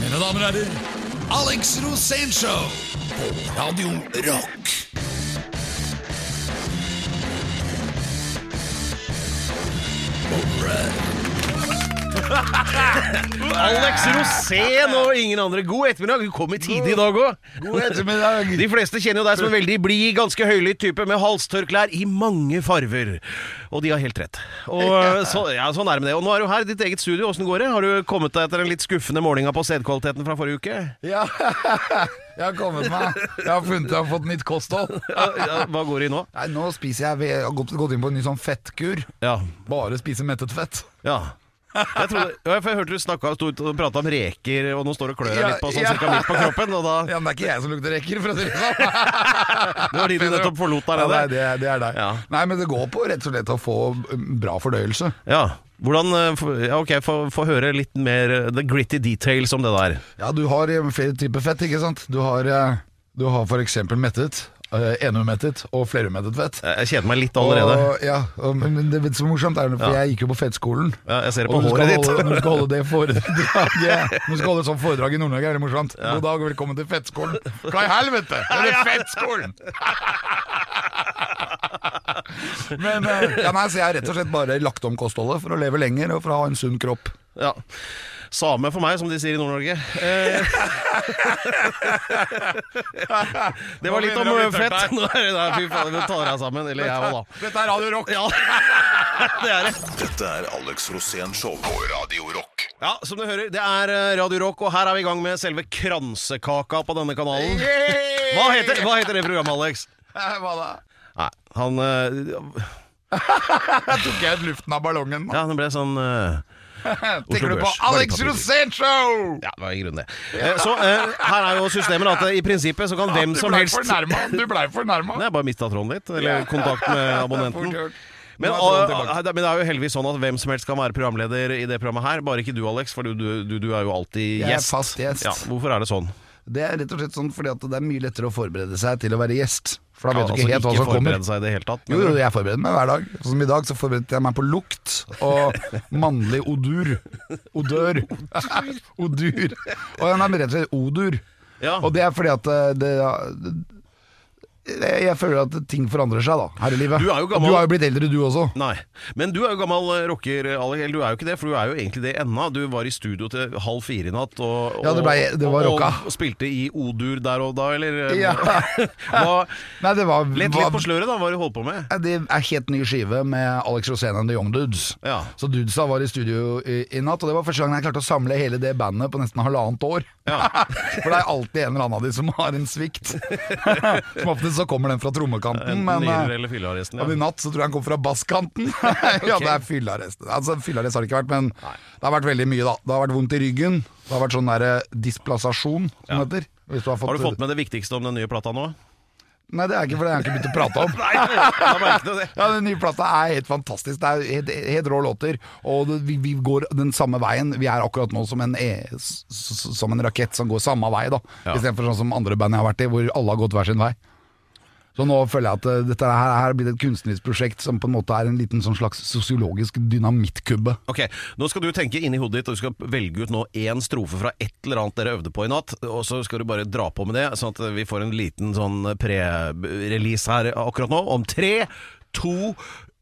Mine damer og herrer, Alex Rosénshow på Radio Rock. Alex Rosén og ingen andre. God ettermiddag. Du kom i tide i dag òg. De fleste kjenner jo deg som en veldig blid, ganske høylytt type med halstørklær i mange farver. Og de har helt rett. Og så, ja, Sånn er det med det. Og nå er du her i ditt eget studio. Åssen går det? Har du kommet deg etter den litt skuffende målinga på sædkvaliteten fra forrige uke? Ja, jeg har kommet meg. Jeg har funnet jeg har fått nytt kosthold. Ja, ja, hva går det i nå? Nei, nå spiser jeg Jeg har gått inn på en ny sånn fettkur. Ja. Bare spise mettet fett. ja. Jeg, trodde, jeg hørte du snakka og prata om reker, og nå står du og klør deg litt på sånn ja. cirka midt på kroppen. Da Ja, Men det er ikke jeg som lukter reker, for å si det sånn. Det var de du nettopp forlot der Ja, nei, det, det er deg. Ja. Nei, men det går på rett og slett å få um, bra fordøyelse. Ja. Hvordan eh, Ja, ok, få høre litt mer eh, the gritty details om det der. Ja, du har eh, flere typer fett, ikke sant? Du har, du har eksempel mettet, enumettet og flerumettet fett. Jeg kjeder meg litt allerede. Og, ja, og, men det er så morsomt, er det, for Ja. jeg gikk jo på fettskolen. Ja, jeg ser det på håret ditt. holde- Når du skal holde det foredraget Når du skal holde et sånt foredrag i Nord-Norge, er det morsomt. God dag og velkommen til Fettskolen. Hva i helvete? Det er Fettskolen! Men eh, ja, nei, så jeg har rett og slett bare lagt om kostholdet for å leve lenger og for å ha en sunn kropp. Ja. Same for meg, som de sier i Nord-Norge. Eh. det var litt om fett. Nå er det der, fy faen, vi tar deg sammen. Eller jeg òg, da. Dette er Radio Rock. Ja, det er det. Dette er Alex Rosén Show på Radio Rock. Ja, som du hører, det er eh, Radio Rock, og her er vi i gang med selve kransekaka på denne kanalen. Hva heter, hva heter det programmet, Alex? Eh, Hva da? Nei, han øh, tok jeg ut luften av ballongen. Ja, det ble sånn eh, Tenker du på Børs. Alex. Rosén Show? Ja, det var i grunnen det. Eh, Så eh, her er jo systemet at eh, i prinsippet så kan hvem som helst fornærma. Du blei fornærma. Jeg bare mista tråden litt, eller kontakt med abonnenten. Men, ah, men det er jo heldigvis sånn at hvem som helst kan være programleder i det programmet her, bare ikke du, Alex, for du, du, du er jo alltid gjest. Jeg er fast gjest. Ja, hvorfor er det sånn? Det er rett og slett sånn fordi at det er mye lettere å forberede seg til å være gjest. For da Ja, vet du altså, ikke helt hva som kommer. seg i det hele tatt. Jo, jo, jeg forbereder meg hver dag. Sånn som i dag så forberedte jeg meg på lukt og mannlig odur. Odør. Odur. Og den er rett og slett odur. Ja. Og det er fordi at eh, det, det Jeg føler at ting forandrer seg da, her i livet. Du er jo Og gammel- du har jo blitt eldre, du også. Nei. Men du er jo gammel eh, rocker, Alex. Eller du er jo ikke det, for du er jo egentlig det ennå. Du var i studio til halv fire i natt og, Ja, det ble- det var og, rocka. og spilte i O-dur der og da, eller? Ja. Hva, Nei, det var, lett litt på sløret, da, hva du holdt på med? Det er helt ny skive med Alex Rosén and The Young Dudes. Ja. Så Dudesa var i studio i, i natt, og det var første gang jeg klarte å samle hele det bandet på nesten halvannet år. Ja. For det er alltid en eller annen av de som har en svikt. som så kommer den fra trommekanten, Enten men eh, og i natt så tror jeg den kom fra basskanten. ja, det er fyllearrest. Altså, fyllearrest har det ikke vært, men det har vært veldig mye, da. Det har vært vondt i ryggen. Det har vært sånn der eh, displasasjon, som Ja. heter. Du har, fått, Har du fått med det viktigste om den nye plata nå? Nei, det er ikke fordi jeg har ikke begynt å prate om. Nei, det. Ja, Den nye plata er helt fantastisk. Det er helt, helt rå låter. Og det, vi, vi går den samme veien. Vi er akkurat nå som en, e, som en rakett som går samme vei, da. Ja. Istedenfor sånn som andre band jeg har vært i, hvor alle har gått hver sin vei. Så nå føler jeg at eh, dette her, her blir et kunstnerisk prosjekt som på en måte er en liten sånn slags sosiologisk dynamittkubbe. Ok, Nå skal du tenke inni hodet ditt, og du skal velge ut nå én strofe fra et eller annet dere øvde på i natt. Og så skal du bare dra på med det, sånn at vi får en liten sånn pre-release her akkurat nå. Om tre, to,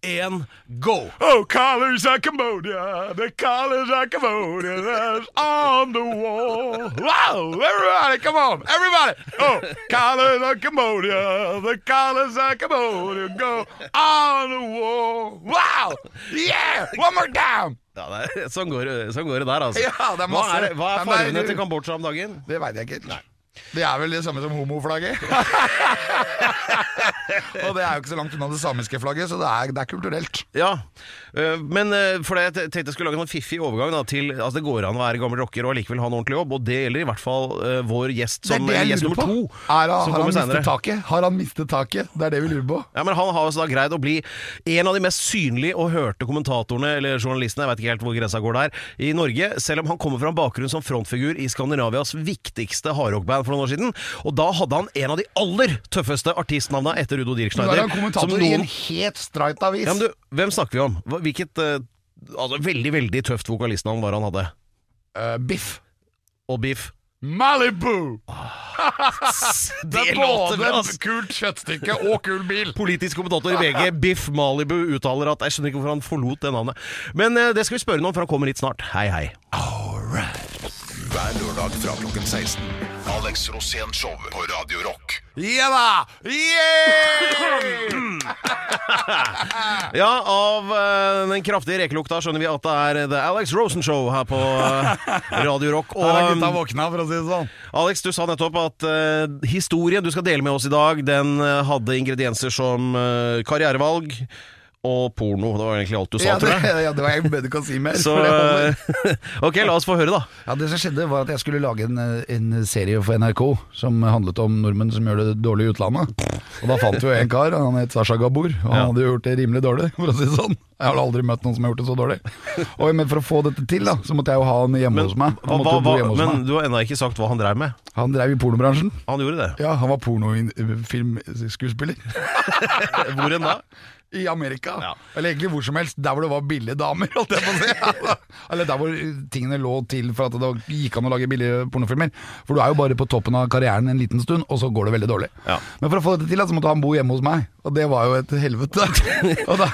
én, go! Oh, colors of Cambodia, the colors of Cambodia, that's on the wall. Wow, everybody, come on, everybody. Oh, colors of Cambodia, the colors of Cambodia, go on the wall. Wow, yeah, one more time. Ja, det er, sånn, går, sånn går det der, altså. Ja, det er hva masse- er, hva er Nei, fargene til Kambodsja om dagen? Det vet jeg ikke helt. Det er vel det samme som homoflagget. Og det er jo ikke så langt unna det samiske flagget, så det er, det er kulturelt. Ja, øh, men øh, for det, jeg tenkte jeg skulle lage en fiffig overgang da, til Altså det går an å være gammel rocker og allikevel ha en ordentlig jobb, og det gjelder i hvert fall øh, vår gjest som det er det jeg lurer på. to. Er, har han mistet taket? Har han mistet taket? Det er det vi lurer på. Ja, men Han har altså da greid å bli en av de mest synlige og hørte kommentatorene, eller journalistene, jeg vet ikke helt hvor grensa går der, i Norge. Selv om han kommer fra en bakgrunn som frontfigur i Skandinavias viktigste hardrockband for noen år siden. Og da hadde han en av de aller tøffeste artistnavna etter Udo er Dirkschneider. han som kommentator i en helt streit avis. Ja, men du, Hvem snakker vi om? Hvilket uh, altså, veldig veldig tøft vokalistnavn var han hadde? Uh, biff. og biff. Malibu! Det er låter både bra, ass. kult kjøttstykke og kul bil. Politisk kommentator i VG, Biff Malibu, uttaler at Jeg skjønner ikke hvorfor han forlot det navnet. Men eh, det skal vi spørre noen for han kommer hit snart. Hei, hei. All right. Hver lørdag fra klokken 16. Alex Rosén Show på Radio Rock. Ja da! Yeah! Ja, av uh, den kraftige rekelukta skjønner vi at det er The Alex Rosen Show her på uh, Radio Rock. Her er Og gutta um, våkna, for å si det sånn. Alex, du sa nettopp at uh, historien du skal dele med oss i dag, den hadde ingredienser som karrierevalg og porno. Det var egentlig alt du sa, Ja, det, tror jeg. ja, det var jeg burde ikke si mer. Så eh, Ok, la oss få høre, da. Ja, Det som skjedde var at jeg skulle lage en, eh, en serie for NRK som handlet om nordmenn som gjør det dårlig i utlandet. Og da fant vi jo en kar, han het Sasha Gabor, og han hadde jo gjort det rimelig dårlig, for å si det sånn. Jeg har aldri møtt noen som har gjort det så dårlig. Og men For å få dette til, da, så måtte jeg jo ha han hjemme Men, hos meg. hva, hva, hos men meg. du har ennå ikke sagt hva han drev med. Han drev i pornobransjen. Han gjorde det. Ja, han var pornofilmskuespiller Hvor enn da? I Amerika. Ja. Eller egentlig hvor som helst, der hvor det var billige damer, holdt jeg på å si. Eller der hvor tingene lå til for at det gikk an å lage billige pornofilmer. For du er jo bare på toppen av karrieren en liten stund, og så går det veldig dårlig. Ja. Men for å få dette til, så måtte han bo hjemme hos meg, og det var jo et helvete. og da,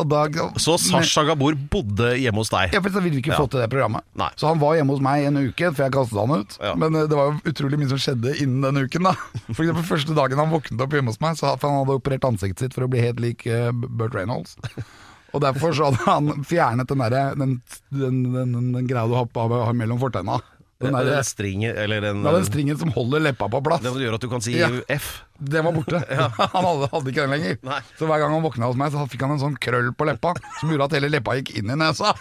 og da Så Sasha Gabor bodde hjemme hos deg. ja, for så ville vi ikke Ja. få til det programmet. Nei. Så han var hjemme hos meg en uke, for jeg kastet han ut. Men eh, det var jo utrolig mye som skjedde innen den uken. da For eksempel Første dagen han våknet opp hjemme hos meg, så for han hadde operert ansiktet sitt for å bli helt lik Burt Reynolds. Og derfor så hadde han fjernet den, der, den, den, den, den, greia du har, mellom fortenna. Den, Den, stringen, eller den, ja, den stringen som holder leppa på plass. den som gjør at du kan si Ja. F. Den var borte. Han hadde, hadde ikke den lenger. Nei. Så hver gang han våkna hos meg, så fikk han en sånn krøll på leppa som gjorde at hele leppa gikk inn i nesa.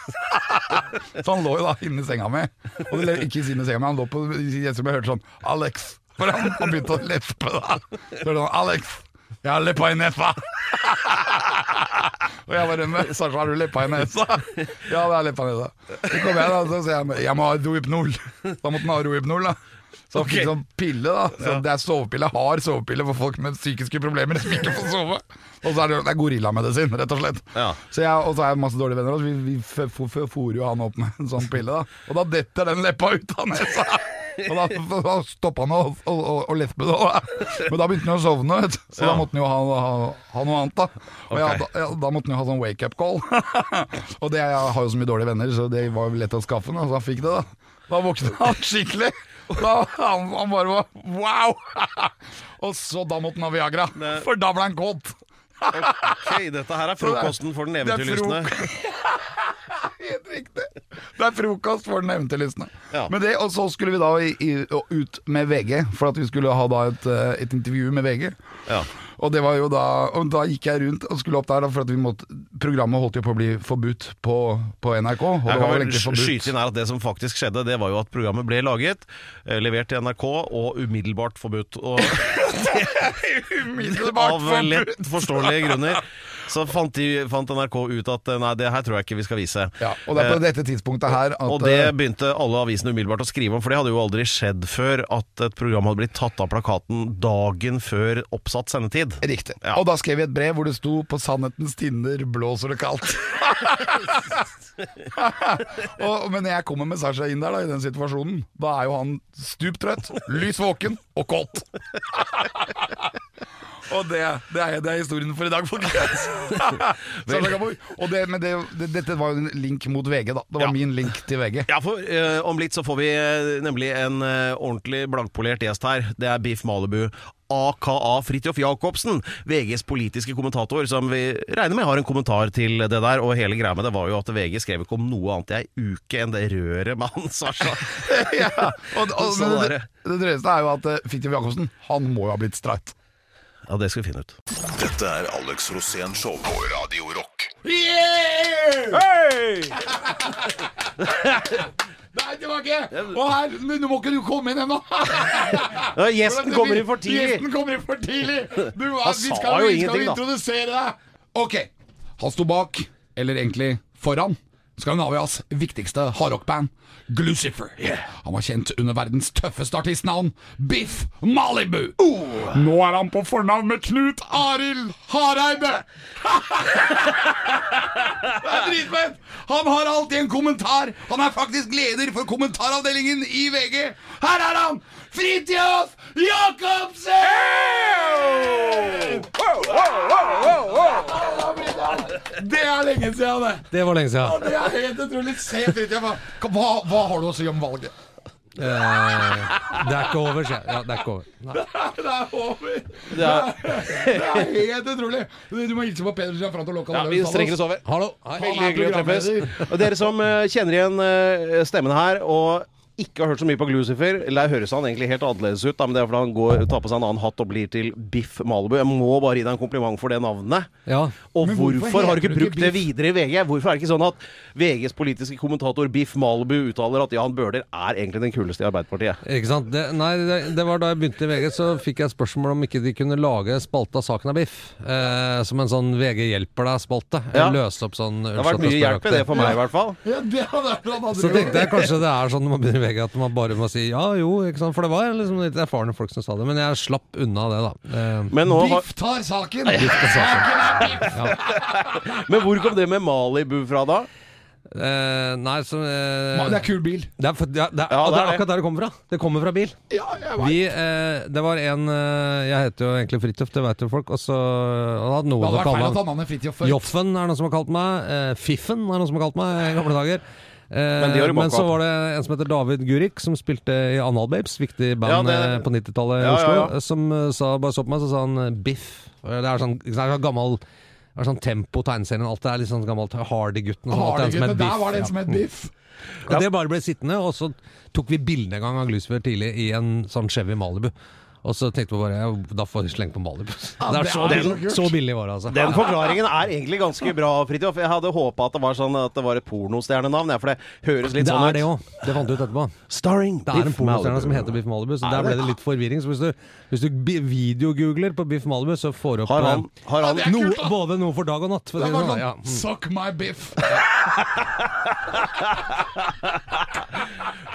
Så han lå jo da inni senga mi. Og det, ikke inni senga mi, han lå på og hørte sånn Alex. For han, han begynte å leppe da. Så hørte han Alex, jeg har leppa i nesa. Og jeg bare men, Sasha, har du leppa i nesa? Ja, det er leppa i nesa. Så kom jeg da, så sier jeg jeg må ha Rohypnol. Da måtte han ha Rohypnol, da. Så han okay. fikk sånn pille, da. Så Det er sovepille, hard sovepille for folk med psykiske problemer som ikke får sove. Og så er det, det er gorillamedisin, rett og slett. Ja. Så jeg, og så har jeg masse dårlige venner, og vi, vi f- f- f- fôrer jo han opp med en sånn pille. da Og da detter den leppa ut av nesa! Og da, da stoppa han å, å, å, å med det. Men da begynte han å sovne, så da måtte han jo ha, ha, ha noe annet. Da Og ja, da, ja, da måtte han jo ha sånn wake-up call. og det, jeg har jo så mye dårlige venner, så det var jo lett å skaffe den. Så han fikk det, da. Da våkna han skikkelig. Da, han, han bare var wow! og så da måtte han ha Viagra, for da ble han kåt. Ok, dette her er frokosten for den eventyrlystne. Helt riktig. Det er frokost for den eventyrlystne. Ja. Men det, og så skulle vi da i, i, ut med VG, for at vi skulle ha da et, eh, et intervju med VG. Ja. Og det var jo da Og da gikk jeg rundt og skulle opp der, da, for at vi måtte Programmet holdt jo på å bli forbudt på, på NRK. Og Jeg kan vel forbudt. skyte inn her at Det som faktisk skjedde, Det var jo at programmet ble laget, eh, levert til NRK og umiddelbart forbudt. Og Umiddelbart av lett forståelige grunner så fant, de, fant NRK ut at eh, nei, det her tror jeg ikke vi skal vise. Ja, og det er på Eh, dette tidspunktet her at og det eh, begynte alle avisene umiddelbart å skrive om, for det hadde jo aldri skjedd før at et program hadde blitt tatt av plakaten dagen før oppsatt sendetid. Riktig. Ja. Og da skrev vi et brev hvor det sto 'På sannhetens tinder blåser det kaldt'. og, men jeg kommer med Sasha inn der da, i den situasjonen, da er jo han stupt trøtt, lys våken og kåt. og det, det, er, det er historien for i dag, folkens. Og det, men det, det, dette var jo en link mot VG, da. Det var Ja. min link til VG. Ja, for uh, Om litt så får vi eh, nemlig en uh, ordentlig blankpolert gjest her. Det er Biff Malibu. AKA Fridtjof Jacobsen, VGs politiske kommentator, som vi regner med har en kommentar til det der. Og hele greia med det var jo at VG skrev ikke om noe annet i ei uke enn det røret med han Sasha. ja. og, og, og, det, det. det drøyeste er jo at Fridtjof Jacobsen, han må jo ha blitt streit. Ja, det skal vi finne ut. Dette er Alex Rosén Show på Radio Rock. Nei, tilbake! Å, her, men du må ikke du komme inn ennå! Ja, gjesten kommer inn for tidlig! Gjesten kommer inn for tidlig! Du, Han vi sa skal, jo vi skal ingenting, da. introdusere deg. Ok, han sto bak, eller egentlig foran, Skandinavias viktigste hardrockband, Glucifer. Han var kjent under verdens tøffeste artistnavn, Biff Malibu. Nå er han på fornavn med Knut Arild Hareide. det er dritfett! Han har alltid en kommentar. Han er faktisk leder for kommentaravdelingen i VG. Her er han! Fridtjof Jacobsen! Det er lenge siden, det. Det var lenge siden. Det er helt utrolig. Se, Fridtjof. Hva, hva har du å si om valget? Eh, det er ikke over, sier jeg. Ja, det er ikke over. Nei. Det er over! Det er, helt utrolig. Du, må hilse på Peder Gianfranto Local. Ja, vi strenger oss over. Hallo. Hei. Veldig er hyggelig å treffes. Og dere som eh, kjenner igjen stemmene her, og ikke har hørt så mye på Glucifer Eller høres han egentlig helt annerledes ut, da, men det er fordi han går, tar på seg en annen hatt og blir til Biff Malibu. Jeg må bare gi deg en kompliment for det navnet. Ja. Og Men hvorfor, hvorfor har du ikke brukt ikke det videre i VG? Hvorfor er det ikke sånn at VGs politiske kommentator Biff Malibu uttaler at Jan Bøhler er egentlig den kuleste i Arbeiderpartiet? Ikke sant? Det, nei, det, det var da jeg begynte i VG, så fikk jeg spørsmål om ikke de kunne lage spalte av saken av Biff. Eh, som en sånn VG hjelper deg-spalte. Ja. Løse opp sånn Det har vært mye hjelp i det for meg, i hvert fall. Ja, det hadde vært Så tenkte jeg kanskje det er sånn når man begynner i VG at man bare må si ja jo, ikke sant. For det var liksom litt erfarne folk som sa det. Men jeg slapp unna det, da. Eh, Men, nå har, Biff tar saken! Saken er Biff! men hvor kom det med Malibu fra da? eh, nei, så eh, Det er kul bil. det er, for- ja, det er, Ja, og det det er er akkurat der det kommer fra. Det kommer fra bil. Ja, jeg vet. Vi, eh, det var en eh, Jeg heter jo egentlig Fridtjof, det vet jo folk. Og så han hadde Det noe hadde å vært feil kalle at meg. han navnet Fridtjof. Joffen er noen som har kalt meg. Eh, Fiffen er noen som har kalt meg i gamle dager. Eh, Men men så var det en som heter David Gurik, som spilte i Analbabes, viktig Ja, band det- eh, på 90-tallet i Ja, ja, Oslo, ja. eh, som sa, bare så på meg, så sa han Biff. Det er sånn, det er gammel det er sånn tempo, tegneserien, alt det er litt sånn gammelt Hardy-gutten. sånn, det Hardy-gutten, der Biff. var det en som Ja. het Biff. Og det bare ble sittende, og så tok vi bilde en gang av Glucifer tidlig i en sånn Chevy Malibu. Og så tenkte vi bare ja, da får jeg slenge på Malibu. Ja, det er så, den, så billig, var det, altså. Den forklaringen er egentlig ganske bra, Fridtjof. Jeg hadde håpa at det var sånn at det var et pornostjernenavn, for det høres litt det sånn er det òg. Det fant du ut etterpå. Starring Det er en pornostjerne som heter Biff Malibu, så Er der ble det litt forvirring. Så hvis du, hvis du videogoogler på Biff Malibu, så får du opp Har han, eh, har han kult, både noe for dag og natt. For Det var sånn. sånn, Ja. mm. Suck my Biff.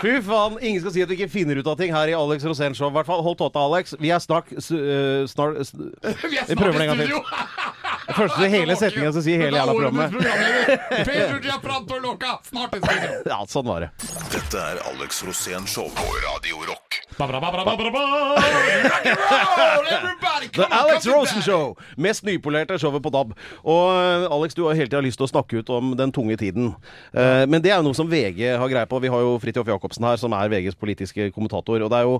Fy faen, ingen skal si at du ikke finner ut av ting her i Alex Rosén Show. I hvert fall, Hold tåta, Alex. Vi er snart, s- øh, snart s- Vi er Vi prøver snart det en i gang til. studio. Første hele setninga som sier hele jævla programmet. Ja, sånn var det. Dette er Alex Rosén Show på Radio Rock. Ba, ba, ba, The Alex Rosen. Show! Mest nypolerte showet på DAB. Og øh, Alex, du har hele tida lyst til å snakke ut om den tunge tiden. Eh, men det er jo noe som VG har greie på. Vi har jo Fridtjof Jacobsen her, som er VGs politiske kommentator. Og det er jo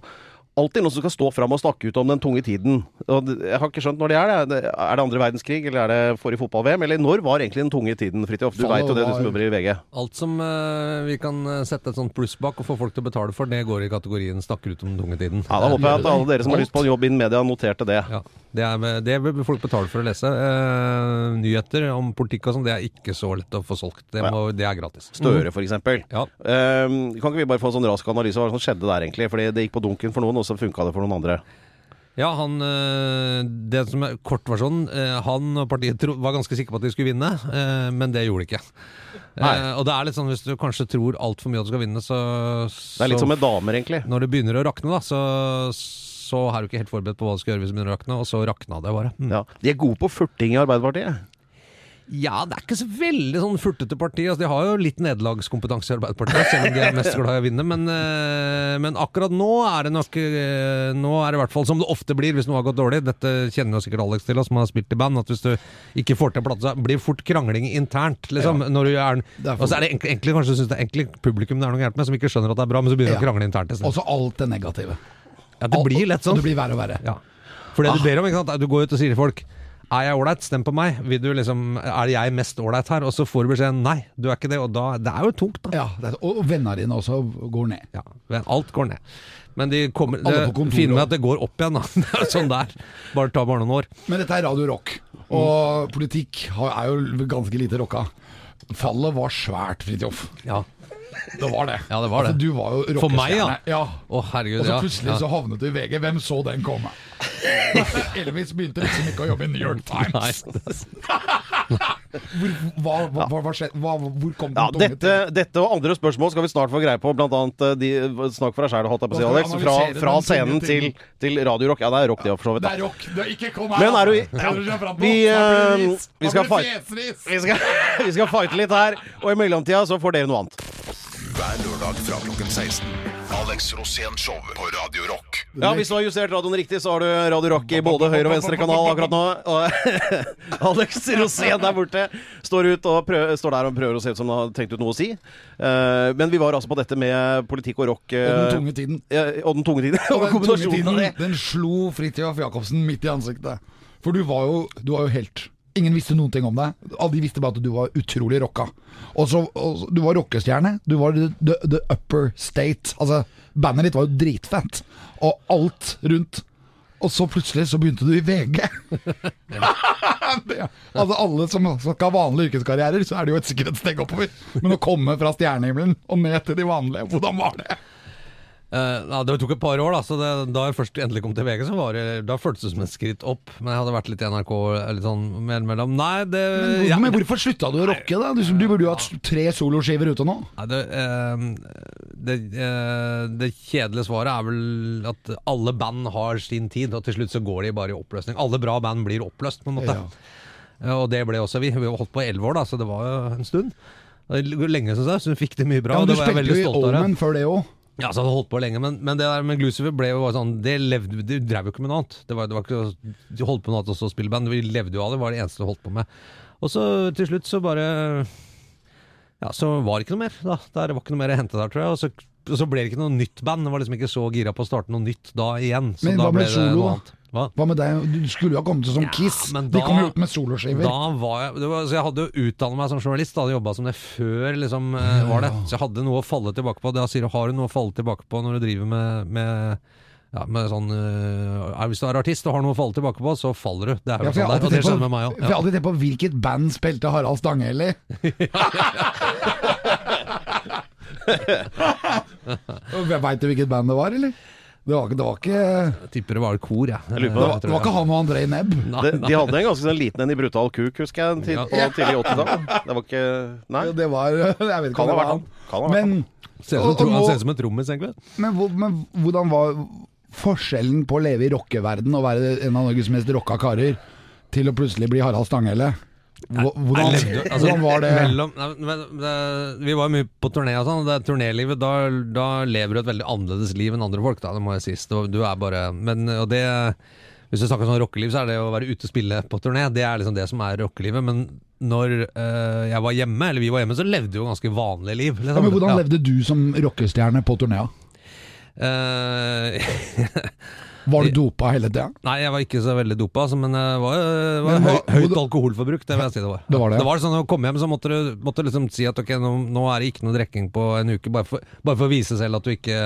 alltid noen som skal stå fram og snakke ut om den tunge tiden. Og jeg har ikke skjønt når det er det. Er det andre verdenskrig, eller er det forrige fotball-VM? Eller når var egentlig den tunge tiden, Fridtjof? Du veit jo det, du som jobber i VG. Alt som uh, vi kan eh, sette et sånt pluss bak og få folk til å betale for, det går i kategorien 'snakker ut om den tunge tiden'. Ja, Da håper jeg at alle dere som har lyst på en jobb innen media, noterte det. Ja, det, er, det vil folk betale for å lese. Uh, nyheter om politikk og sånn, det er ikke så lett å få solgt. Det, må, det er gratis. Støre, for eksempel. Ja. Uh, kan ikke vi bare få en sånn rask analyse av hva som skjedde der, egentlig? Fordi det gikk på dunken for noen, og så funka det for noen andre. Ja, han eh, Det som er kortversjonen eh, Han og partiet var ganske sikre på at de skulle vinne, eh, men det gjorde de ikke. Nei. Og det er litt sånn hvis du kanskje tror altfor mye at du skal vinne, så, Det er litt som med damer, egentlig. Når det begynner å rakne, da, så, så er du ikke helt forberedt på hva du skal gjøre hvis det begynner å rakne, og så rakna det bare. Mm. Ja. De er gode på furting i Arbeiderpartiet. Ja, det er ikke så veldig sånn furtete parti. Altså, de har jo litt nederlagskompetanse i Arbeiderpartiet, selv om de er mest glad i å vinne. Men, eh, men akkurat nå er det nok eh, Nå er det i hvert fall som det ofte blir hvis noe har gått dårlig. Dette kjenner jo sikkert Alex til, som har spilt i band. At hvis du ikke får til en plate, blir fort krangling internt. Liksom, du er, og så er det egentlig, kanskje du synes det er egentlig publikum det er noe gærent med, som ikke skjønner at det er bra, men så begynner de Ja. å krangle internt. Og så alt det negative. Ja, det blir lett sånn. Og det blir verre og verre. Ja. For det du ber om, ikke sant, du går ut og sier til folk er jeg ålreit, stem på meg. Liksom, er jeg mest ålreit her? Og så får du beskjeden nei, du er ikke det. Og da, det er jo tungt, da. Ja, det er, og vennene dine også går ned. Ja, alt går ned. Men de kommer, det finner med at det går opp igjen, da. Det sånn det er. Bare ta bare noen år. Men dette er Radio Rock, og politikk er jo ganske lite rocka. Fallet var svært, Fridtjof. Ja. Det var det. Ja, det var det. Altså, du var jo For meg, ja. ja. Å, herregud. Og så plutselig ja. så havnet du i VG. Hvem så den komme? Elvis begynte liksom ikke å jobbe i New York Times. Nei. Hvor, hva, hva, hva, hva hvor kom den Ja, dette, dette og andre spørsmål skal vi snart få greie på. Blant annet eh, de, Snakk for deg sjæl, holdt jeg på å si, Alex. Fra, fra scenen til, til Radio Rock. Ja, det er rock, det, for så vidt. Det er rock. Det er ikke kom her, Men er du? Vi, det eh, vi skal fight- Vi skal, vi skal fighte litt her, og i mellomtida så får dere noe annet. Hver lørdag fra klokken 16. Alex Rosén Show på Radio Rock. Ja, Hvis du har justert radioen riktig, så har du Radio Rock i både høyre og venstre kanal akkurat nå. Og Alex Rosén der borte står, ut og prøver, står der og prøver å se ut som han har tenkt ut noe å si. Eh, men vi var altså på dette med politikk og rock. eh, Og den tunge tiden. ja, og den tunge tiden. Og den tunge tiden, den slo Fridtjof Jacobsen midt i ansiktet. For du var jo, du var jo helt. Ingen visste noen ting om deg. De visste bare at du var utrolig rocka. Og så, Du var rockestjerne. Du var the, the, the upper state. Altså, Bandet ditt var jo dritfett. Og alt rundt. Og så plutselig så begynte du i VG. altså Alle som skal ha vanlige yrkeskarrierer, så er det jo et sikkerhetssteg oppover. Men å komme fra stjernehimmelen og ned til de vanlige, hvordan var det? Ja, det tok et par år, da. Så det, da jeg først endelig kom til VG, så var det, da føltes det som et skritt opp. Men jeg hadde vært litt i NRK litt sånn mellom Nei, det Men, ja, men hvorfor slutta du å rocke, da? Du, du burde jo hatt tre soloskiver ute nå. Nei, det, uh, det, uh, det kjedelige svaret er vel at alle band har sin tid, og til slutt så går de bare i oppløsning. Alle bra band blir oppløst, på en måte. Ja. Og det ble også vi. Vi har holdt på i elleve år, da, så det var jo en stund. Lenge, syns jeg, så vi fikk det mye bra. Ja, men du det var jeg spilte jo i. Omen før det òg. Ja, så hadde holdt på lenge, men, men det der med Glucifer ble jo bare sånn Det levde, de drev jo ikke med noe annet. Det var, det var ikke de holdt på med noe annet også å spille band. Vi levde jo av det, var det eneste de holdt på med. Og så til slutt så bare Ja, så var det ikke noe mer. da Der var ikke noe mer å hente der, tror jeg. Og så, og så ble det ikke noe nytt band. Det var liksom ikke så gira på å starte noe nytt da igjen. Så Men da ble det solo, noe annet. Hva? Hva med deg? Du skulle jo ha kommet til som Ja, Kiss. men De kom jo ut med soloskiver. Da var jeg det var, Så jeg hadde jo utdannet meg som journalist, da hadde jobba som det før liksom ja. var det. Så jeg hadde noe å falle tilbake på. Da sier du har du noe å falle tilbake på når du driver med, med ja, med sånn eh, Hvis du er artist og har noe å falle tilbake på, så faller du. Det er Ja, jo for jeg har alltid det tenkt på- aldri alltid på hvilket band spilte Harald Stanghelle i. Veit du hvilket band det var, eller? Det var, ikke- det var ikke Jeg tipper det var et kor, jeg. lurer Det var, det var ikke han og André Nebb. De, de hadde en ganske sånn liten en i Brutal Kuk, husker jeg, en tid Ja. på tidlig 80-tall. Det var ikke Nei, Det var Jeg vet ikke kan om ha det var han. han. Kan ha han. Men, Ser ut som, tro- og han nå- ser ut som en trommis, egentlig. men, men hvordan var forskjellen på å leve i rockeverden og være en av Norges mest rocka karer, til å plutselig bli Harald Stanghelle? Hvor- Hvordan, levde- altså, hvordan var det? Mellom, nei, det, vi var mye på turné og sånn. Det turnélivet, da, da lever du et veldig annerledes liv enn andre folk, da, det må jeg si. Du, er bare Men og det Hvis du snakker sånn rockeliv, så er det å være ute og spille på turné. Det er liksom det som er rockelivet. Men når øh, jeg var hjemme, eller vi var hjemme, så levde vi jo ganske vanlig liv. Liksom. Ja, men hvordan Ja. levde du som rockestjerne på turnéa? Eh, Var du dopa hele tida? Nei, jeg var ikke så veldig dopa, altså, men det var, det var Men høy, høyt alkoholforbruk. Det vil jeg si det var. Det var det, det var sånn Når du kom hjem så måtte du måtte liksom si at ok, nå, nå er det ikke noe drikking på en uke, bare for, bare for å vise selv at du ikke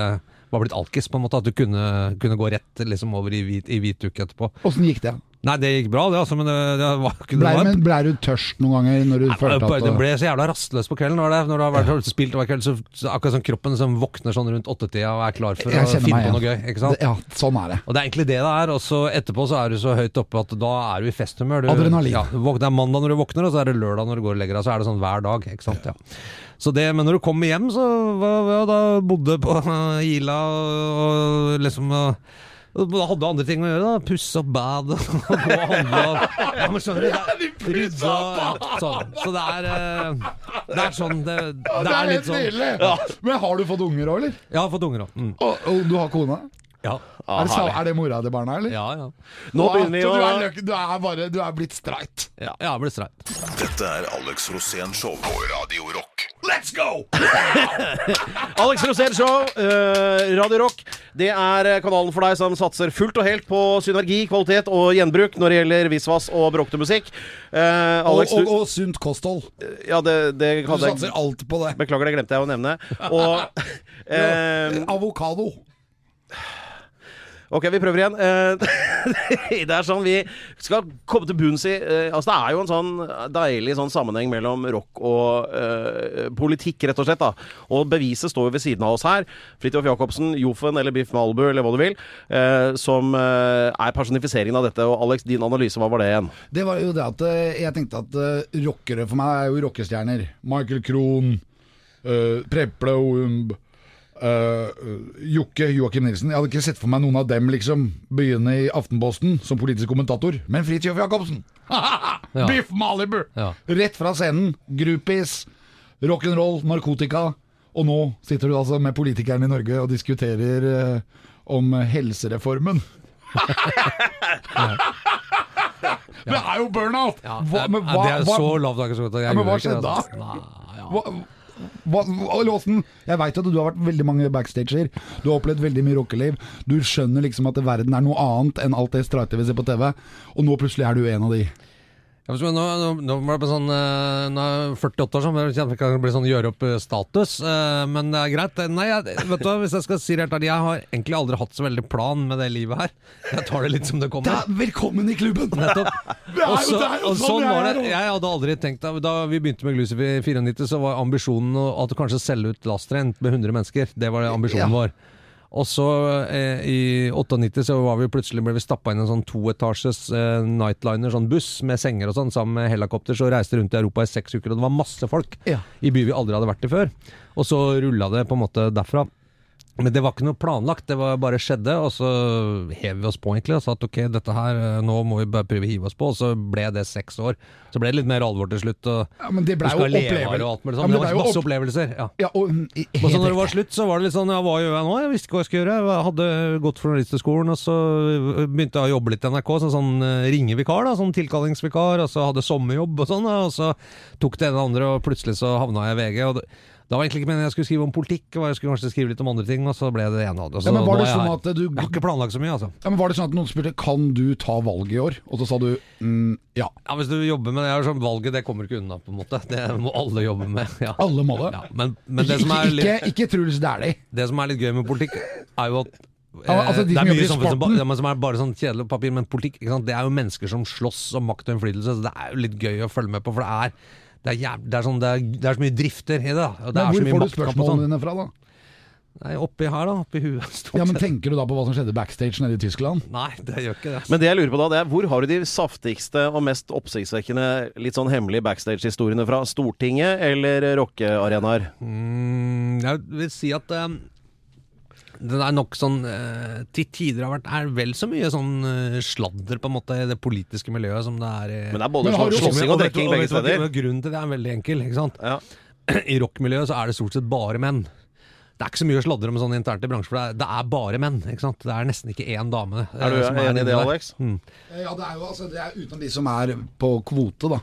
var blitt alkis, på en måte. At du kunne, kunne gå rett liksom over i hvit, i hvit uke etterpå. Åssen gikk det? Nei, det gikk bra, det, altså, men det, det var ikke det Blei var- men ble du tørst noen ganger når du Nei, følte at det ble så jævla rastløs på kvelden. Var det? Når du har vært spilt hver kveld, så, så akkurat sånn kroppen som våkner sånn rundt åttetida og er klar for å finne meg på noe gøy. Ikke sant? Ja, sånn er det. Og det er egentlig det det er, og så etterpå så er du så høyt oppe at da er du i festhumør. Adrenalin. Ja, det er mandag når du våkner, og så er det lørdag når du går og legger deg. Så er det sånn hver dag. ikke sant? Ja. Så det, men når du kommer hjem, så var, da bodde på Ila og, liksom da hadde du andre ting å gjøre. da Pusse opp bad og gå og handle. Og, ja, men skjønner du, det, rydde og sånn. Så det er uh, Det er sånn Det, det er litt sånn nydelig! Men har du fått unger òg, eller? Jeg har fått unger òg. Mm. Og, og du har kone? Ja. er, det, sa- er det mora til barna, eller? Ja, ja. Nå begynner vi Så å du er, løk- du er bare Du er blitt streit? ja jeg ble streit. Dette er Alex Rosén Show på Radio Rock. Let's go! Alex Rosén Show, eh, Radio Rock. Det er eh, kanalen for deg som satser fullt og helt på synergi, kvalitet og gjenbruk når det gjelder visvas og bråkete musikk. Eh, Alex, og, og, og sunt kosthold. ja, det, det Du hadde satser jeg alt på det. Beklager, det glemte jeg å nevne. Og eh, Avokado. Ok, vi prøver igjen. Eh, det er sånn vi skal komme til bunns i eh, Altså Det er jo en sånn deilig sånn sammenheng mellom rock og uh, politikk, rett og slett. da Og beviset står jo ved siden av oss her. Fridtjof Jacobsen, Joffen eller Biff Malbu eller hva du vil. uh, som uh, er personifiseringen av dette. Og Alex, din analyse, hva var det igjen? Det var jo det at jeg tenkte at rockere for meg er jo rockestjerner. Michael Krohn, Preple Oumb, eh, Jokke Joakim Nilsen. Jeg hadde ikke sett for meg noen av dem liksom begynne i Aftenposten som politisk kommentator. Men Fridtjof Jacobsen! Biff Malibu! Ja. Rett fra scenen. Groupies, rock'n'roll, narkotika. Og nå sitter du altså med politikerne i Norge og diskuterer uh, om helsereformen. Det er jo burnout! Ja, det, hva, det er så lavt akkurat. Jeg Ja, men hva skjedde det, da? altså. Ja. hva, hva, Låsen, jeg veit at du har vært veldig mange backstager. Du har opplevd veldig mye rockeliv. Du skjønner liksom at verden er noe annet enn alt det streite vi ser på TV. Og nå plutselig er du en av de. Nå, nå, nå må det sånn eh, Nå er jeg 48 år, så det kjenner jeg kan bli sånn gjøre opp eh, status. eh, Men det er greit. Nei, jeg, vet du hvis jeg skal si det helt ærlig, jeg har egentlig aldri hatt så veldig plan med det livet her. Jeg tar det litt som det kommer. velkommen i klubben! Nettopp. Og så- og sånn sånn var det. Jeg hadde aldri tenkt Da, da vi begynte med Glucifer i 94, så var ambisjonen at du kanskje selge ut Lasttrend med 100 mennesker. Det var ambisjonen Ja. vår. Og så eh, i 98 så var vi plutselig ble vi stappa inn en sånn toetasjes eh, nightliner, sånn buss med senger og sånn, sammen med helikopter, så reiste rundt i Europa i seks uker, og det var masse folk Ja. i by vi aldri hadde vært i før. Og så rulla det på en måte derfra. Men det var ikke noe planlagt, det var bare skjedde, og så hev vi oss på egentlig og sa at ok, dette her, eh, nå må vi bare prøve å hive oss på, og så ble det seks år. Så ble det litt mer alvor til slutt, og Ja, men det ble jo skal leve her opplevelse. og alt mulig Ja, sånn. det det var masse opp- opplevelser. ja. Ja, og, Og så når det var slutt, så var det litt sånn ja, hva gjør jeg nå? Jeg visste ikke hva jeg skulle gjøre. Jeg hadde gått for journalisthøgskolen, og så begynte jeg å jobbe litt i NRK som sånn sånn ringevikar, da, sånn tilkallingsvikar, og så hadde sommerjobb og sånn, og så tok det ene og andre, og plutselig så havna jeg i VG. og det, da var egentlig ikke meningen jeg skulle skrive om politikk, og jeg skulle kanskje skrive litt om andre ting, og så ble det det ene av det. Så Ja, men var det sånn at du Jeg har ikke planlagt så mye, altså. ja, men Var det sånn at noen spurte Kan du ta valget i år? Og så sa du mm, ja. Ja, Hvis du jobber med det, er sånn valget, det kommer ikke unna, på en måte. Det må alle jobbe med. Ja. Alle må det. Ja, men, men det som er litt ikke, ikke Truls Dæhlie. Det som er litt gøy med politikk, er jo at Ja, altså, de eh, det er mye som, sporten. ba- ja, som er bare sånn kjedelig papir, men politikk ikke sant? Det er jo mennesker som slåss om makt og innflytelse, så det er jo litt gøy å følge med på, for det er det er, jæv, det, er sånn, det, er, det er så mye drifter i det. da, Og det Men er så hvor mye får du spørsmålene sånn. dine fra, da? Nei, oppi her, da. Oppi huet. stort Ja, men. Tenker du da på hva som skjedde backstage nede i Tyskland? Nei, det gjør ikke det. Men det jeg lurer på da, det er hvor har du de saftigste og mest oppsiktsvekkende, litt sånn hemmelige backstage-historiene fra? Stortinget eller rockearenaer? Mm, jeg vil si at eh, det er nok sånn eh, Til tider har vært er vel så mye sånn eh, sladder på en måte i det politiske miljøet som det er i Men det er både slåssing og drikking begge steder. Grunnen til det er veldig enkel. ikke sant? Ja. I rockmiljøet så er det stort sett bare menn. Det er ikke så mye å sladre om sånn internt i bransjen, for det er, det er bare menn. ikke sant? Det er nesten ikke én dame. eh, Er du som enig i det. Alex? Mm. Ja, det er jo altså, det er utenom de som er på kvote, da.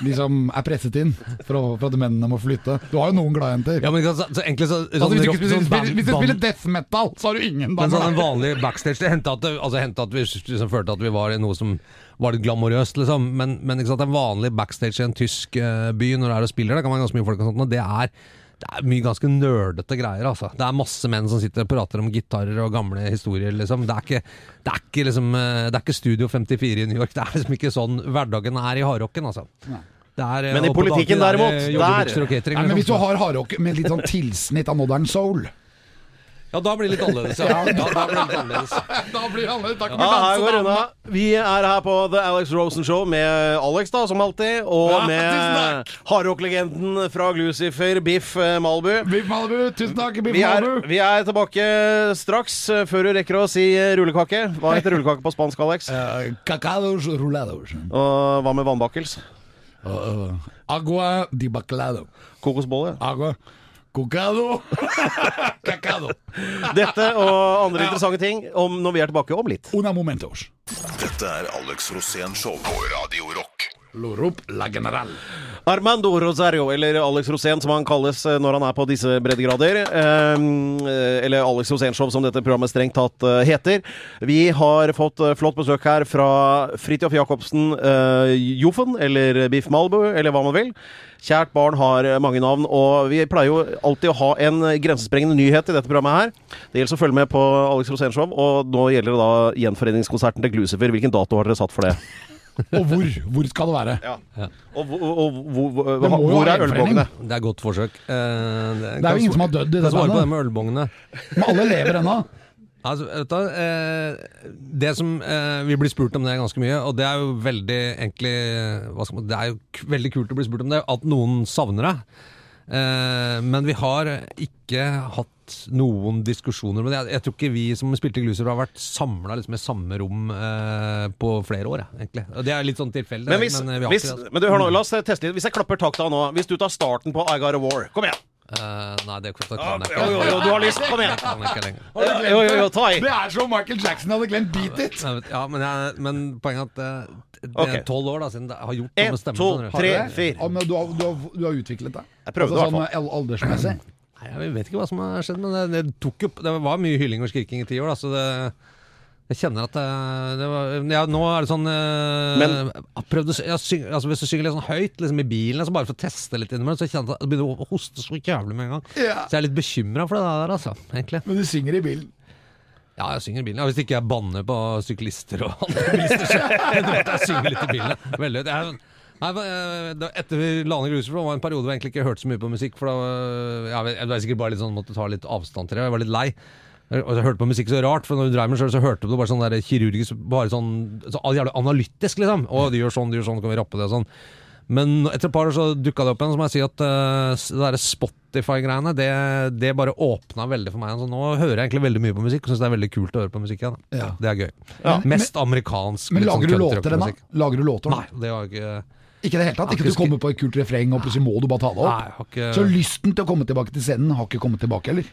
De som er presset inn for, for at mennene må flytte. Du har jo noen gladjenter. Ja, men så, så egentlig så, Altså, sånn hvis, du rock- spiller, band- hvis du spiller death metal, så har du ingen Men sånn en vanlig backstage Det hendte at, altså, at vi liksom følte at vi var noe som var litt glamorøst, liksom. Men, men sant, en vanlig backstage i en tysk uh, by når det er og spiller, det kan være ganske mye folk og sånt, og det er det er mye ganske nerdete greier, altså. Det er masse menn som sitter og prater om gitarer og gamle historier, liksom. Det er ikke, det er ikke, liksom, eh, det er ikke Studio 54 i New York. Det er liksom ikke sånn hverdagen er i hardrocken, altså. Det er, eh, Men i politikken er derimot, der, der- Nei, men hvis du liksom. har hardrock med litt sånn tilsnitt av modern soul Ja, da blir det litt annerledes, ja. ja da blir det litt annerledes. Da blir alle Takk Ja, her går det unna. Vi er her på The Alex Rosen Show med Alex, da, som alltid. Og Ja, med hardrock-legenden fra Glucifer, Biff eh, Malbu. Biff Malibu, tusen takk, Biff Vi er, Malibu. vi er tilbake straks, eh, før du rekker å si eh, rullekake. Hva heter rullekake på spansk, Alex? Uh, cacados rulados. Og hva med vannbakkels? Uh, agua di baclado. Kokosbolle? Agua. Cocado. Cacado. Dette og andre interessante ting om når vi er tilbake om litt. Una momentos. Dette er Alex Rosén Show på Radio Rock. Lorup la general. Armando Rosario, eller Alex Rosén som han kalles eh, når han er på disse breddegrader. Eh, eller Alex Rosénshow, som dette programmet strengt tatt eh, heter. Vi har fått flott besøk her fra Fridtjof Jacobsen Joffen, eller Biff Malbu, eller hva man vil. Kjært barn har mange navn, og vi pleier jo alltid å ha en grensesprengende nyhet i dette programmet her. Det gjelder å følge med på Alex Rosénshow, og nå gjelder det da gjenforeningskonserten til Glucifer. Hvilken dato har dere satt for det? Og hvor? Hvor skal det være? Og, hvor- og, og hvor- Det hvor er ølbongene? Det er godt forsøk. Eh, Det er jo ingen som har dødd i det Svar på det med ølbongene. Men alle lever ennå. Altså, vet du, eh, det som eh, Vi blir spurt om det ganske mye, og det er jo veldig egentlig hva skal man, Det er jo k veldig kult å bli spurt om det, at noen savner deg. Eh, men vi har ikke hatt noen diskusjoner men. Jeg, jeg tror ikke vi som spilte Gluser har vært samla liksom, i samme rom eh, på flere år, jeg, egentlig. Og det er litt sånn tilfeldig. Men, hvis, men, eh, vi har hvis, ikke det. men du, hør nå, la oss teste litt. Hvis jeg klapper takta nå Hvis du tar starten på I Got a War Kom igjen! Uh, nei, det kan jeg ikke. jo, jo, du har lyst. Kom igjen! Jeg. Jo, jo, jo, ta i. Det er som Michael Jackson hadde glemt Beat It. Ja, men, jeg, men poenget er at eh, det er tolv år da, siden det har gjort noe med stemmen. to, skjønner du. tre, Har fire. Ja, du, har, du, har, du har utviklet det? Jeg prøvde altså, i hvert sånn aldersmessig? Nei, jeg vet ikke hva som har skjedd, men det, det, tok jo, det var mye hylling og skriking i ti år. Da, så det, jeg kjenner at det, det var, ja, Nå er det sånn eh, Men- jeg prøvde, jeg syng, altså Hvis du synger litt sånn høyt liksom i bilen, altså bare for å teste litt innimellom, så kjenner jeg at jeg begynner å hoste så jævlig med en gang. Ja. Så jeg er litt bekymra for det der, altså. Egentlig. Men du synger i bilen. Ja, jeg synger i bilen. Ja, hvis ikke jeg banner på syklister og andre bilister, så jeg, jeg synger litt i bilen. Veldig, er, nei, eh, etter vi la ned Gruser, det var en periode hvor jeg egentlig ikke hørte så mye på musikk. For da, jeg, jeg, jeg var sikkert bare litt sånn, måtte ta litt avstand til det. Jeg var litt lei. Og jeg hørte på musikk så rart, for når du dreiv med det selv, så hørte du bare sånn der kirurgisk, bare sånn så jævlig analytisk, liksom. Å, de gjør sånn, de gjør sånn, kan vi rappe det og sånn. Men etter et par år så dukka det opp igjen, så må jeg si at uh, det derre Spotify-greiene, det, det bare åpna veldig for meg. Så nå hører jeg egentlig veldig mye på musikk, og syns det er veldig kult å høre på musikk igjen. Ja. Det er gøy. Ja. Mest amerikansk. Men men lager sånn du låter? Lager du låter? Nei, det var ikke Ikke i det hele tatt? Ikke du kommer på et kult refreng, og plutselig må du bare ta det opp? Nei, har ikke Så lysten til å komme tilbake til scenen har ikke kommet tilbake, heller.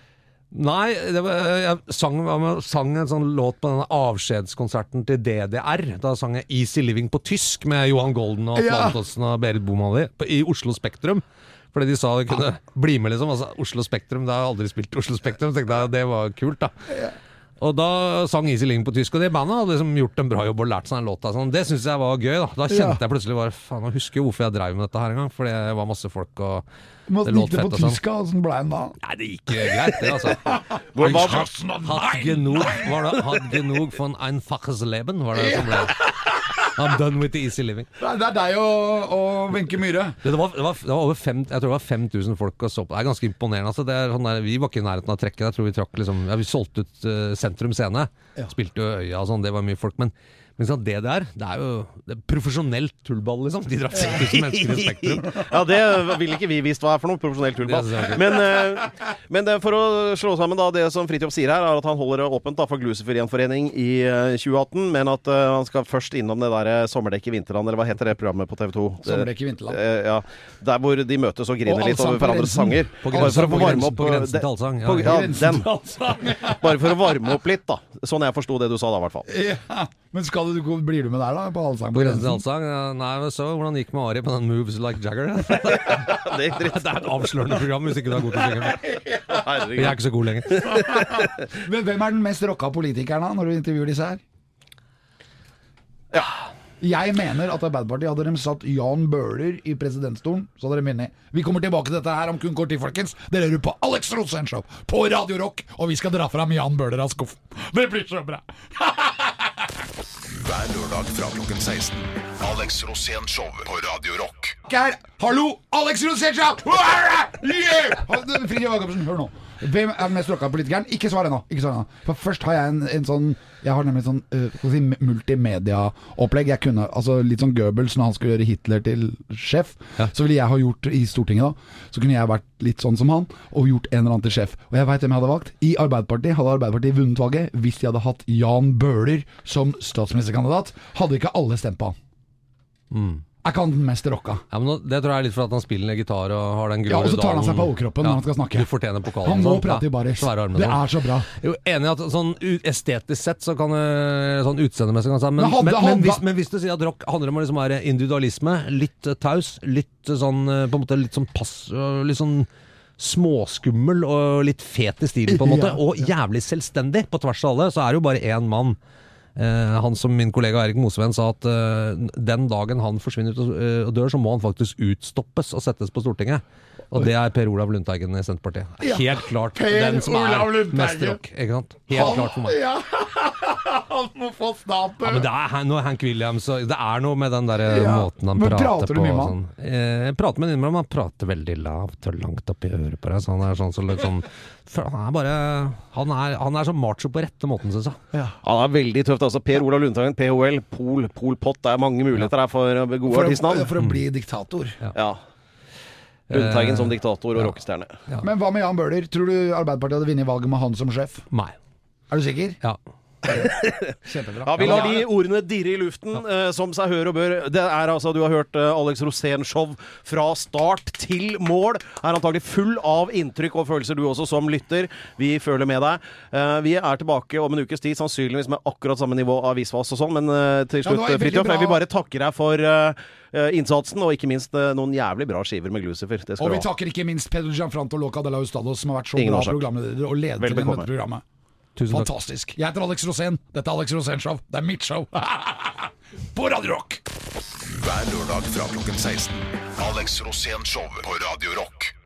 Nei, var, jeg sang, sang en sånn låt på denne avskjedskonserten til DDR. Da sang jeg 'Easy Living' på tysk med Johan Golden og Atle Ja. Og Berit Bomali i Oslo Spektrum. Fordi de sa de kunne bli med, liksom. Altså, Oslo Spektrum, det har jeg aldri spilt Oslo Spektrum. Tenkte jeg det var kult, da. Og da sang Easy Ling på tysk, og det bandet hadde liksom gjort en bra jobb og lært seg den låta. Sånn. Det syntes jeg var gøy. Da Da kjente jeg plutselig bare Faen, jeg husker hvorfor jeg dreiv med dette her en gang. Fordi det var masse folk og Men Det låt gikk det på fett sånn. tysk? Åssen ble den da? Nei, det gikk eh, greit, det, altså. Hvor- hva- Hatt genug, var det, hatt genug von einfaches Leben, var det som ble I'm done with the easy living. Det er- det er deg og, og Wenche Myhre. Det var, det, var, det var over fem, jeg tror det var 5000 folk og så på. Det er ganske imponerende. Altså. Det er sånn der, vi var ikke i nærheten av trekket. Jeg tror vi trakk liksom, ja, vi solgte ut uh, Sentrum Scene. Spilte jo Øya og sånn, det var mye folk. Men, men sånn, det der, det er jo det er profesjonelt tullball, liksom. De drar 5000 mennesker i Spektrum. Ja, det vil ikke vi visst hva er for noe profesjonell tullball. Men, uh, men det, for å slå sammen da, det som Fridtjof sier her, er at han holder det åpent da, for Glucifer-gjenforening i uh, 2018, men at uh, han skal først innom det der eh, Sommerdekk i vinterland, eller hva heter det programmet på TV 2? Sommerdekk i vinterland. Eh, ja, der hvor de møtes og griner Og litt over hverandres sanger. På Bare for å grensen, varme grensen, opp på eh, grensen til allsang. Ja, på- ja. ja, den. Bare for å varme opp litt, da. Sånn jeg forsto det du sa da, i hvert fall. Ja. Men skal du, blir du med der, da? På Allsang På grensen til allsang? Nei, men så hvordan det gikk med Ari på den Moves Like Jagger? det er dritt. er et avslørende program hvis ikke du er god til å synge. Jeg er ikke så god lenger. Men hvem er den mest rocka politikeren da, når du intervjuer disse her? Ja. Jeg mener at Arbeiderpartiet hadde de satt Jan Bøhler i presidentstolen, så hadde de vunnet. Vi kommer tilbake til dette her om kun kort tid, folkens. Dere hører på Alex Rosén Show på Radio Rock, og vi skal dra fram Jan Bøhler av skuffen. Det blir så bra. Hver lørdag fra klokken 16. Alex Rosén Show på Radio Rock. Geir, hallo, Alex Rosén Show! Yeah! Fridtjof Jacobsen, hør nå. Hvem er den mest rocka politikeren? Ikke svar ennå. For først har jeg en, en sånn Jeg har nemlig sånn uh, si, multimedia-opplegg. Jeg kunne, altså Litt sånn Goebbels når han skulle gjøre Hitler til sjef. Så ville jeg ha gjort i Stortinget da. Så kunne jeg vært litt sånn som han og gjort en eller annen til sjef. Og jeg veit hvem jeg hadde valgt. I Arbeiderpartiet hadde Arbeiderpartiet vunnet valget hvis de hadde hatt Jan Bøhler som statsministerkandidat. Hadde ikke alle stemt på han. Er ikke han den mest rocka? Ja, men Det tror jeg er litt for at han spiller gitar og har den Ja, og så tar han seg på overkroppen overkroppen når han skal snakke. Du fortjener pokalen. Han må sånn. prate i baris. Ja. Det sånn. er så bra. Jo, enig i at sånn estetisk sett så kan Sånn utseendemessig kan men, Men hadde- men, hadde- hvis, men hvis du sier at rock handler om å liksom være individualisme, litt eh, taus, litt eh, sånn eh, på en måte litt sånn pass Litt sånn småskummel og litt fet i stilen, på en måte, Ja, og jævlig selvstendig på tvers av alle, så er det jo bare én mann. Eh, han som min kollega Erik Moseveen sa at eh, den dagen han forsvinner eh, og dør, så må han faktisk utstoppes og settes på Stortinget. Og det er Per Olav Lundteigen i Senterpartiet. Ja. Helt klart Per den som er Olav Lundteigen. mest rock. Ikke sant? Helt klart for meg. Ja, han må få snapet! Ja, men det er noe Hank Williams og Det er noe med den der eh, Ja. måten han Men prater, prater du på. mye med Sånn. Eh, Jeg prater med innimellom. Han prater veldig lavt og langt oppi øret på deg. Så han er sånn, så litt sånn Han er bare Han er, han er så macho på rette måten, syns jeg. Han er veldig tøft. altså Per Olav Lundteigen, PHL, Pol, Pol Pott. Det er mange muligheter her for gode artistnavn. for å bli diktator. Ja. Lundteigen som Eh, diktator og ja. rockestjerne. Men hva med Jan Bøhler? Tror du Arbeiderpartiet hadde vunnet valget med han som sjef? Nei. Er du sikker? Ja. Kjempebra. Ja, Vi lar de ordene dirre i luften, ja. som seg hør og bør. Det er altså, Du har hørt eh, Alex Rosén-show fra start til mål. Er antagelig full av inntrykk og følelser, du også som lytter. Vi føler med deg. Eh, vi er tilbake om en ukes tid, sannsynligvis med akkurat samme nivå av visvas og sånn. Men eh, til slutt, ja, eh, Fridtjof, jeg vil bare takke deg for eh, eh, innsatsen, og ikke minst eh, noen jævlig bra skiver med Glucifer. Det Og vi takker ikke minst Pedro Gianfranto Loca de la Ustados, som har vært så Ingen bra programleder og leder til dette programmet. Tusen takk. Fantastisk. Jeg heter Alex Rosén. Dette er Alex Rosén Show. Det er mitt show. På Radio Rock! Hver lørdag fra klokken 16. Alex Rosén Show på Radio Rock.